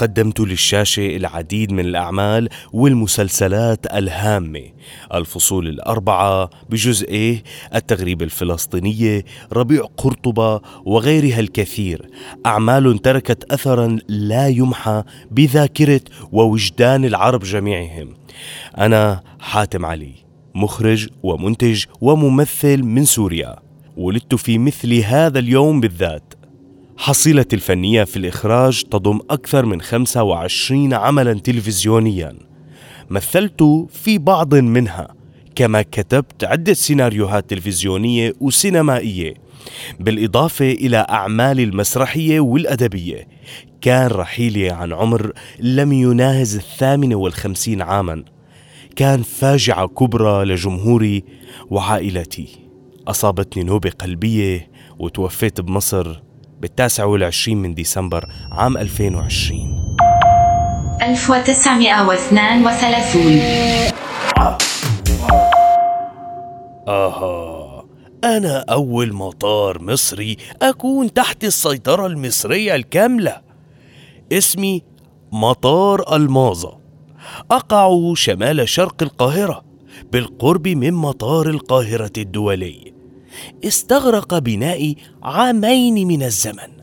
قدمت للشاشة العديد من الأعمال والمسلسلات الهامة. الفصول الأربعة بجزئيه التغريبة الفلسطينية ربيع قرطبة وغيرها الكثير. أعمال تركت أثرا لا يمحى بذاكرة ووجدان العرب جميعهم. أنا حاتم علي مخرج ومنتج وممثل من سوريا. ولدت في مثل هذا اليوم بالذات. حصيلتي الفنية في الإخراج تضم أكثر من 25 عملا تلفزيونيا. مثلت في بعض منها كما كتبت عدة سيناريوهات تلفزيونية وسينمائية بالإضافة إلى أعمالي المسرحية والأدبية. كان رحيلي عن عمر لم يناهز الثامنة والخمسين عاما. كان فاجعة كبرى لجمهوري وعائلتي. أصابتني نوبة قلبية وتوفيت بمصر بالتاسع والعشرين من ديسمبر عام 2020 1932 آها أنا أول مطار مصري أكون تحت السيطرة المصرية الكاملة. اسمي مطار الماظة. أقع شمال شرق القاهرة بالقرب من مطار القاهرة الدولي استغرق بنائي عامين من الزمن.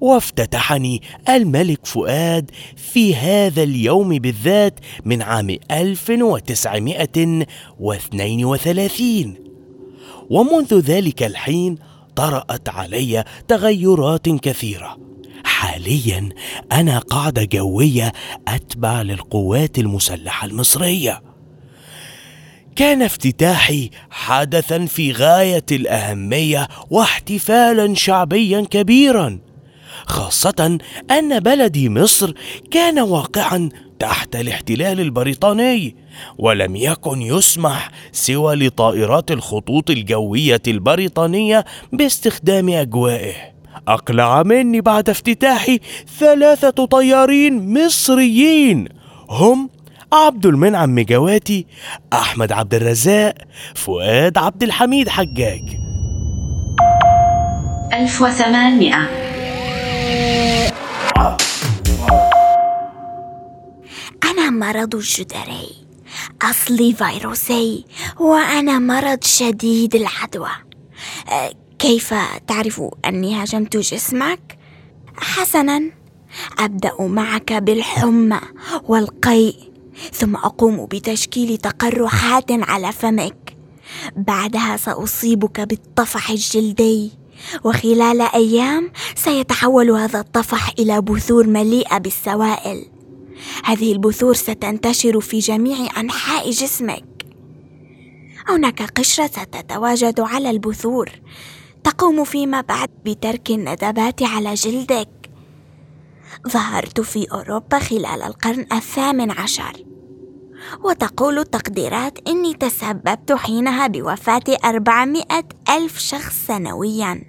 وافتتحني الملك فؤاد في هذا اليوم بالذات من عام 1932 ومنذ ذلك الحين طرأت علي تغيرات كثيرة. حاليا أنا قاعدة جوية أتبع للقوات المسلحة المصرية. كان افتتاحي حدثا في غاية الأهمية واحتفالا شعبيا كبيرا خاصة أن بلدي مصر كان واقعا تحت الاحتلال البريطاني ولم يكن يسمح سوى لطائرات الخطوط الجوية البريطانية باستخدام أجوائه. أقلع مني بعد افتتاحي ثلاثة طيارين مصريين هم عبد المنعم مجواتي أحمد عبد الرزاق فؤاد عبد الحميد حجاج. 1800 أنا مرض الجدري أصلي فيروسي وأنا مرض شديد العدوى. أه، كيف تعرف أني هاجمت جسمك؟ حسنا. أبدأ معك بالحمى والقيء. ثم أقوم بتشكيل تقرحات على فمك. بعدها سأصيبك بالطفح الجلدي وخلال أيام سيتحول هذا الطفح إلى بثور مليئة بالسوائل. هذه البثور ستنتشر في جميع أنحاء جسمك. هناك قشرة ستتواجد على البثور تقوم فيما بعد بترك الندبات على جلدك. ظهرت في أوروبا خلال القرن الثامن عشر. وتقول التقديرات إني تسببت حينها بوفاة أربعمائة ألف شخص سنويا.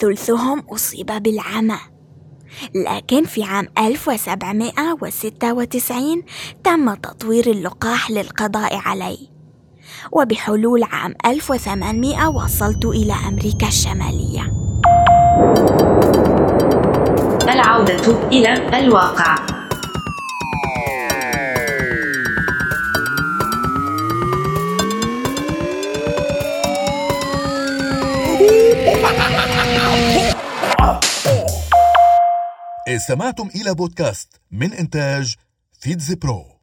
ثلثهم أصيب بالعمى. لكن في عام 1796 تم تطوير اللقاح للقضاء عليه وبحلول عام 1800 وصلت إلى أمريكا الشمالية. العودة إلى الواقع. استمعتم إلى بودكاست من إنتاج فيتز برو.